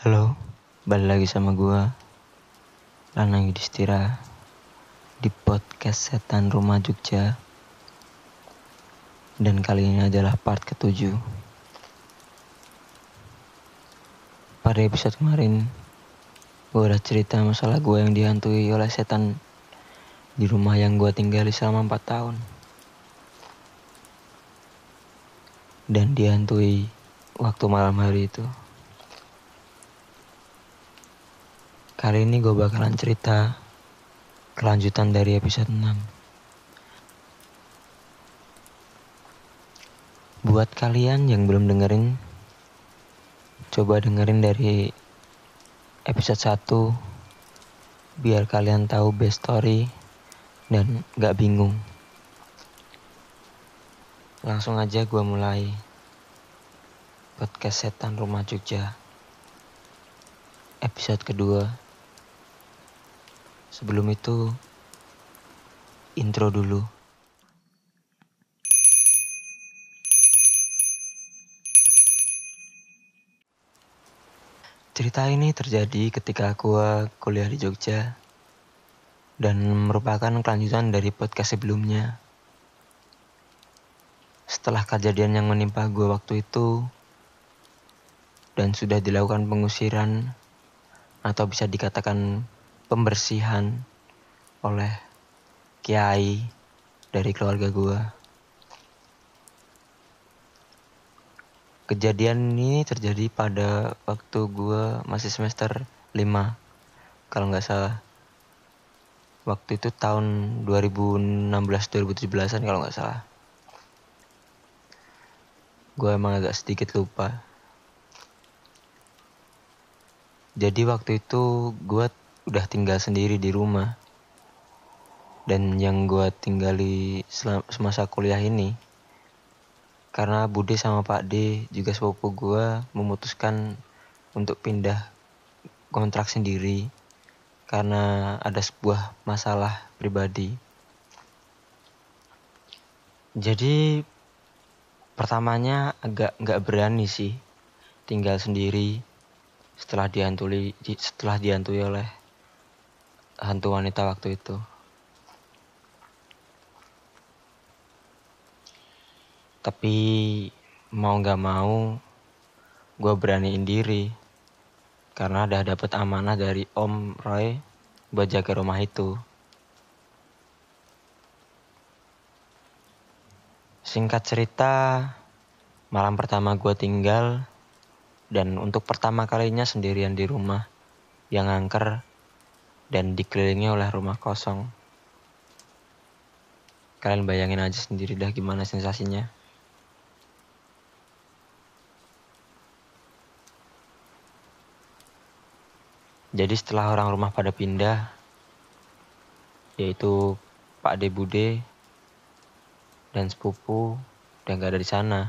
Halo, balik lagi sama gua Lanang Yudhistira di podcast Setan Rumah Jogja. Dan kali ini adalah part ketujuh. Pada episode kemarin gue udah cerita masalah gue yang dihantui oleh setan di rumah yang gue tinggali selama 4 tahun. Dan dihantui waktu malam hari itu Kali ini gue bakalan cerita kelanjutan dari episode 6. Buat kalian yang belum dengerin, coba dengerin dari episode 1 biar kalian tahu best story dan gak bingung. Langsung aja gue mulai podcast setan rumah Jogja episode kedua Sebelum itu, intro dulu. Cerita ini terjadi ketika aku kuliah di Jogja dan merupakan kelanjutan dari podcast sebelumnya. Setelah kejadian yang menimpa gue waktu itu dan sudah dilakukan pengusiran atau bisa dikatakan pembersihan oleh kiai dari keluarga gue. Kejadian ini terjadi pada waktu gue masih semester 5 kalau nggak salah. Waktu itu tahun 2016-2017an kalau nggak salah. Gue emang agak sedikit lupa. Jadi waktu itu gue udah tinggal sendiri di rumah dan yang gue tinggali semasa kuliah ini karena Bude sama Pak D juga sepupu gue memutuskan untuk pindah kontrak sendiri karena ada sebuah masalah pribadi. Jadi pertamanya agak nggak berani sih tinggal sendiri setelah dihantui setelah dihantui oleh hantu wanita waktu itu. Tapi mau gak mau, gue beraniin diri. Karena udah dapet amanah dari Om Roy buat jaga rumah itu. Singkat cerita, malam pertama gue tinggal dan untuk pertama kalinya sendirian di rumah yang angker dan dikelilingi oleh rumah kosong. Kalian bayangin aja sendiri dah gimana sensasinya. Jadi setelah orang rumah pada pindah, yaitu Pak De Bude dan sepupu udah gak ada di sana.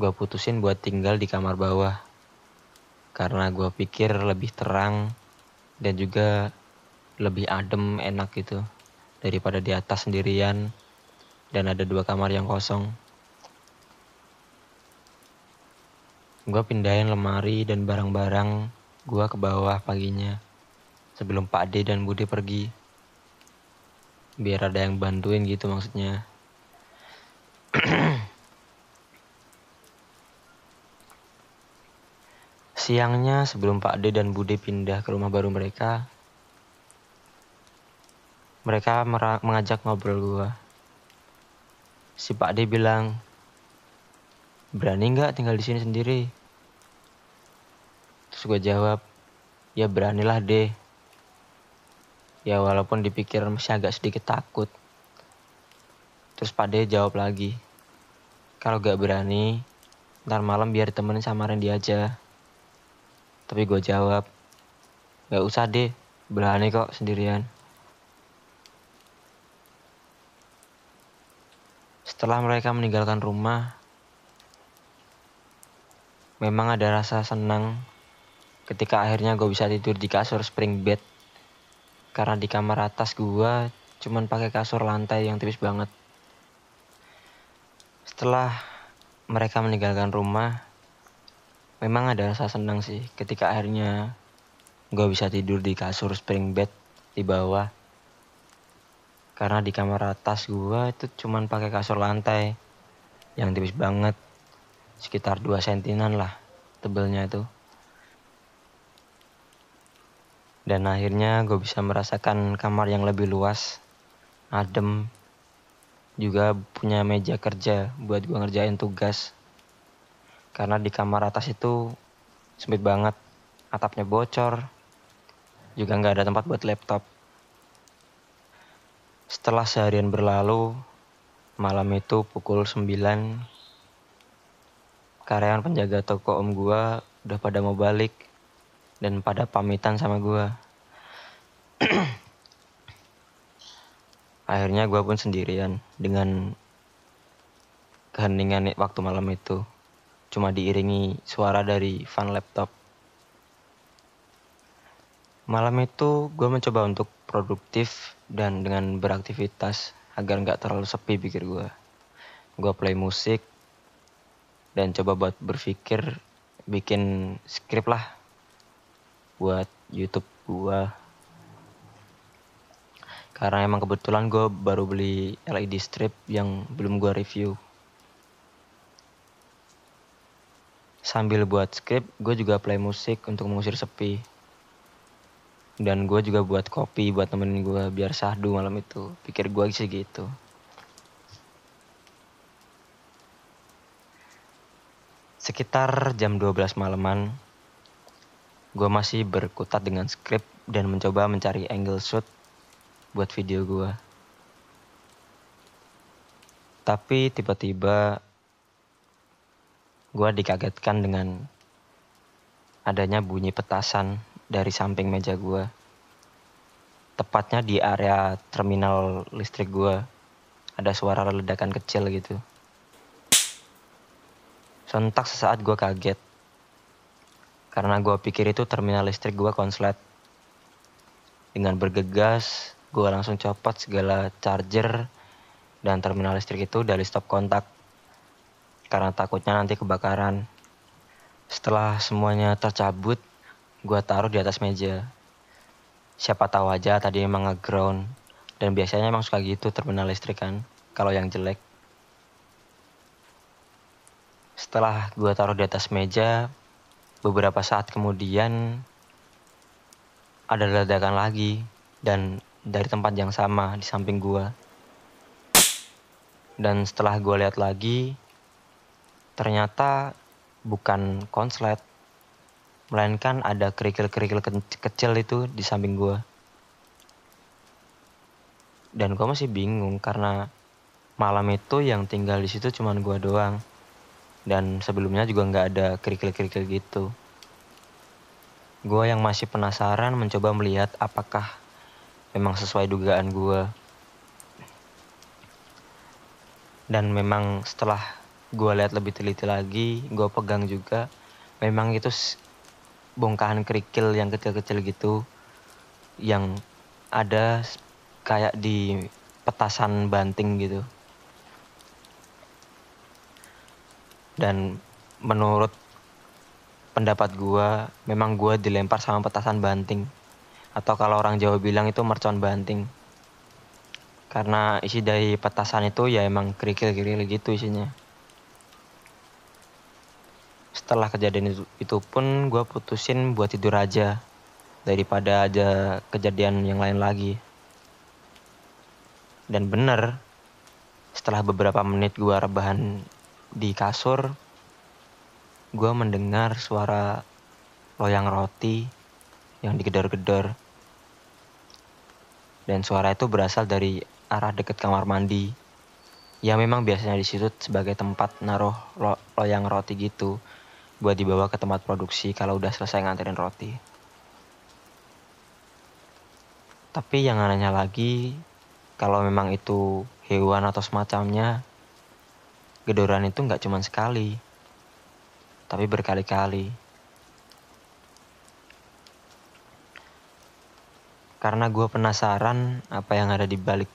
Gue putusin buat tinggal di kamar bawah karena gue pikir lebih terang dan juga lebih adem enak gitu daripada di atas sendirian dan ada dua kamar yang kosong. Gue pindahin lemari dan barang-barang gue ke bawah paginya sebelum Pak D dan Bude pergi. Biar ada yang bantuin gitu maksudnya. Siangnya sebelum Pak D dan Bude pindah ke rumah baru mereka, mereka mengajak ngobrol gua. Si Pak D bilang, berani nggak tinggal di sini sendiri? Terus gue jawab, ya beranilah deh. Ya walaupun dipikir masih agak sedikit takut. Terus Pak D jawab lagi, kalau gak berani, ntar malam biar temenin sama Randy aja. Tapi gue jawab, gak usah deh, berani kok sendirian. Setelah mereka meninggalkan rumah, memang ada rasa senang ketika akhirnya gue bisa tidur di kasur spring bed. Karena di kamar atas gue cuman pakai kasur lantai yang tipis banget. Setelah mereka meninggalkan rumah, memang ada rasa senang sih ketika akhirnya gue bisa tidur di kasur spring bed di bawah. Karena di kamar atas gue itu cuman pakai kasur lantai yang tipis banget sekitar 2 sentinan lah tebelnya itu. Dan akhirnya gue bisa merasakan kamar yang lebih luas adem juga punya meja kerja buat gue ngerjain tugas karena di kamar atas itu sempit banget atapnya bocor juga nggak ada tempat buat laptop. Setelah seharian berlalu malam itu pukul 9 karyawan penjaga toko om gua udah pada mau balik dan pada pamitan sama gua. Akhirnya gua pun sendirian dengan keheningan waktu malam itu cuma diiringi suara dari fan laptop. Malam itu gue mencoba untuk produktif dan dengan beraktivitas agar nggak terlalu sepi pikir gue. Gue play musik dan coba buat berpikir bikin skrip lah buat YouTube gue. Karena emang kebetulan gue baru beli LED strip yang belum gue review. Sambil buat script gue juga play musik untuk mengusir sepi. Dan gue juga buat kopi buat temenin gue biar sahdu malam itu. Pikir gue sih gitu. Sekitar jam 12 malaman gue masih berkutat dengan script dan mencoba mencari angle shoot buat video gue tapi tiba-tiba gue dikagetkan dengan adanya bunyi petasan dari samping meja gue. Tepatnya di area terminal listrik gue. Ada suara ledakan kecil gitu. Sontak sesaat gue kaget. Karena gue pikir itu terminal listrik gue konslet. Dengan bergegas, gue langsung copot segala charger dan terminal listrik itu dari stop kontak karena takutnya nanti kebakaran. Setelah semuanya tercabut, gue taruh di atas meja. Siapa tahu aja tadi emang nge-ground. Dan biasanya emang suka gitu terminal listrik kan, kalau yang jelek. Setelah gue taruh di atas meja, beberapa saat kemudian ada ledakan lagi dan dari tempat yang sama di samping gue. Dan setelah gue lihat lagi, ternyata bukan konslet melainkan ada kerikil-kerikil kecil itu di samping gue dan gue masih bingung karena malam itu yang tinggal di situ cuma gue doang. Dan sebelumnya juga nggak ada kerikil-kerikil gitu. Gue yang masih penasaran mencoba melihat apakah memang sesuai dugaan gue dan memang setelah gue lihat lebih teliti lagi gue pegang juga. Memang itu bongkahan kerikil yang kecil-kecil gitu yang ada kayak di petasan banting gitu. Dan menurut pendapat gue memang gue dilempar sama petasan banting. Atau kalau orang Jawa bilang itu mercon banting. Karena isi dari petasan itu ya emang kerikil-kerikil gitu isinya setelah kejadian itu, itu pun gue putusin buat tidur aja daripada aja kejadian yang lain lagi. Dan bener setelah beberapa menit gue rebahan di kasur gue mendengar suara loyang roti yang digedor-gedor. Dan suara itu berasal dari arah deket kamar mandi. Yang memang biasanya di situ sebagai tempat naruh lo loyang roti gitu buat dibawa ke tempat produksi kalau udah selesai nganterin roti. Tapi yang anehnya lagi, kalau memang itu hewan atau semacamnya, gedoran itu nggak cuma sekali, tapi berkali-kali. Karena gue penasaran apa yang ada di balik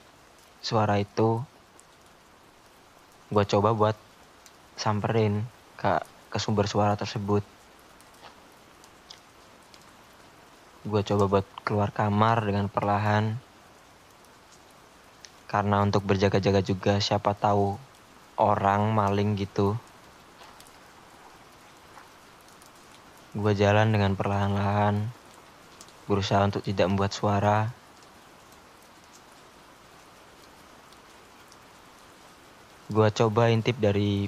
suara itu, gue coba buat samperin ke ke sumber suara tersebut. Gue coba buat keluar kamar dengan perlahan. Karena untuk berjaga-jaga juga siapa tahu orang maling gitu. Gue jalan dengan perlahan-lahan berusaha untuk tidak membuat suara. Gue coba intip dari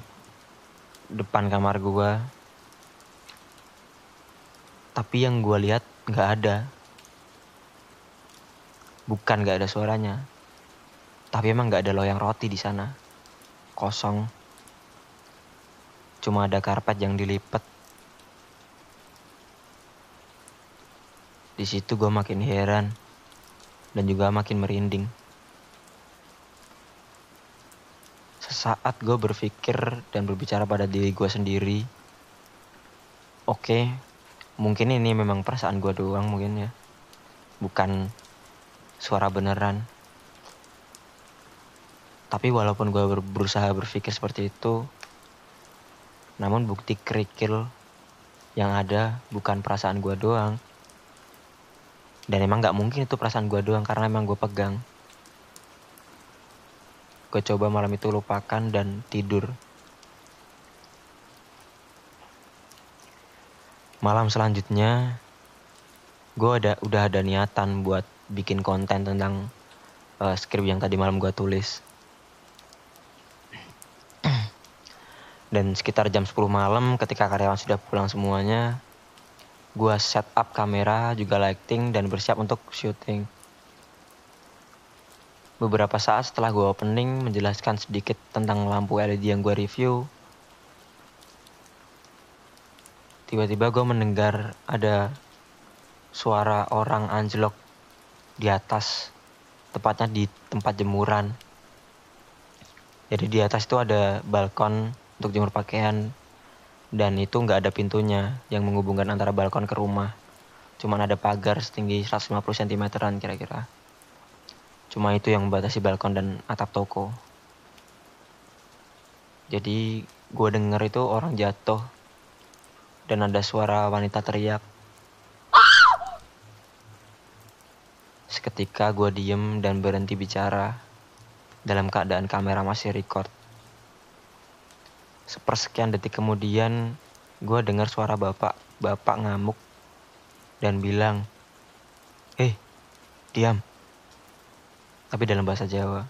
depan kamar gue tapi yang gue lihat nggak ada. Bukan nggak ada suaranya. Tapi emang nggak ada loyang roti di sana. Kosong. Cuma ada karpet yang dilipat di situ gue makin heran. Dan juga makin merinding sesaat gue berpikir dan berbicara pada diri gue sendiri oke okay, mungkin ini memang perasaan gue doang mungkin ya bukan suara beneran. Tapi walaupun gue berusaha berpikir seperti itu namun bukti kerikil yang ada bukan perasaan gue doang. Dan emang gak mungkin itu perasaan gue doang karena emang gue pegang gue coba malam itu lupakan dan tidur. Malam selanjutnya gue ada udah ada niatan buat bikin konten tentang uh, skrip yang tadi malam gue tulis. Dan sekitar jam 10 malam ketika karyawan sudah pulang semuanya gue set up kamera juga lighting dan bersiap untuk syuting beberapa saat setelah gue opening menjelaskan sedikit tentang lampu LED yang gue review. Tiba-tiba gue mendengar ada suara orang anjlok di atas tepatnya di tempat jemuran. Jadi di atas itu ada balkon untuk jemur pakaian dan itu nggak ada pintunya yang menghubungkan antara balkon ke rumah. Cuman ada pagar setinggi 150 cm kira-kira cuma itu yang membatasi balkon dan atap toko jadi gue denger itu orang jatuh dan ada suara wanita teriak. Seketika gue diem dan berhenti bicara dalam keadaan kamera masih record. Sepersekian detik kemudian gue dengar suara bapak, bapak ngamuk dan bilang, Eh, diam. Tapi dalam bahasa Jawa.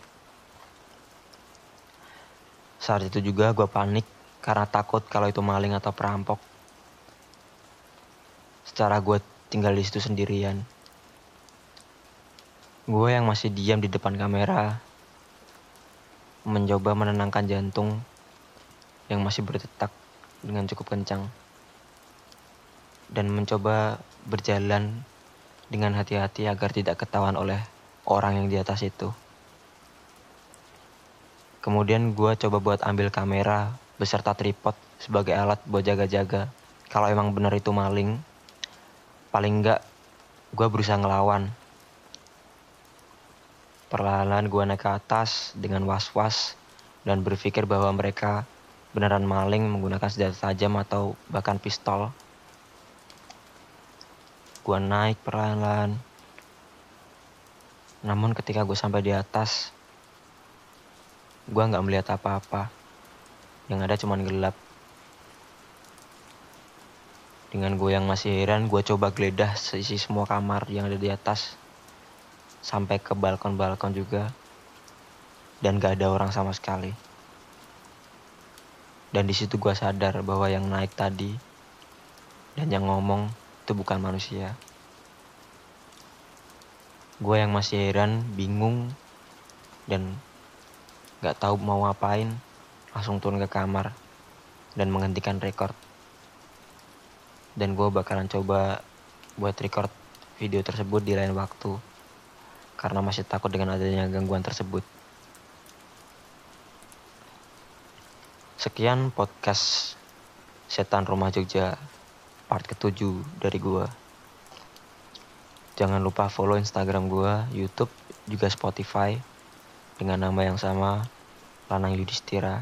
Saat itu juga gue panik karena takut kalau itu maling atau perampok secara gue tinggal di situ sendirian. Gue yang masih diam di depan kamera, mencoba menenangkan jantung yang masih berdetak dengan cukup kencang, dan mencoba berjalan dengan hati-hati agar tidak ketahuan oleh orang yang di atas itu. Kemudian gue coba buat ambil kamera beserta tripod sebagai alat buat jaga-jaga. Kalau emang benar itu maling, paling enggak gue berusaha ngelawan perlahan gue naik ke atas dengan was-was dan berpikir bahwa mereka beneran maling menggunakan senjata tajam atau bahkan pistol gue naik perlahan-lahan namun ketika gue sampai di atas gue nggak melihat apa-apa yang ada cuma gelap dengan gue yang masih heran, gue coba geledah sisi semua kamar yang ada di atas. Sampai ke balkon-balkon juga. Dan gak ada orang sama sekali. Dan di situ gue sadar bahwa yang naik tadi dan yang ngomong itu bukan manusia. Gue yang masih heran, bingung, dan gak tahu mau ngapain, langsung turun ke kamar dan menghentikan record dan gue bakalan coba buat record video tersebut di lain waktu karena masih takut dengan adanya gangguan tersebut. Sekian podcast Setan Rumah Jogja part ketujuh dari gue. Jangan lupa follow Instagram gue, YouTube, juga Spotify dengan nama yang sama, Lanang Yudhistira.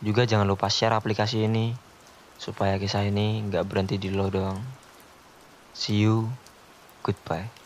Juga jangan lupa share aplikasi ini supaya kisah ini nggak berhenti di lo doang. See you. Goodbye.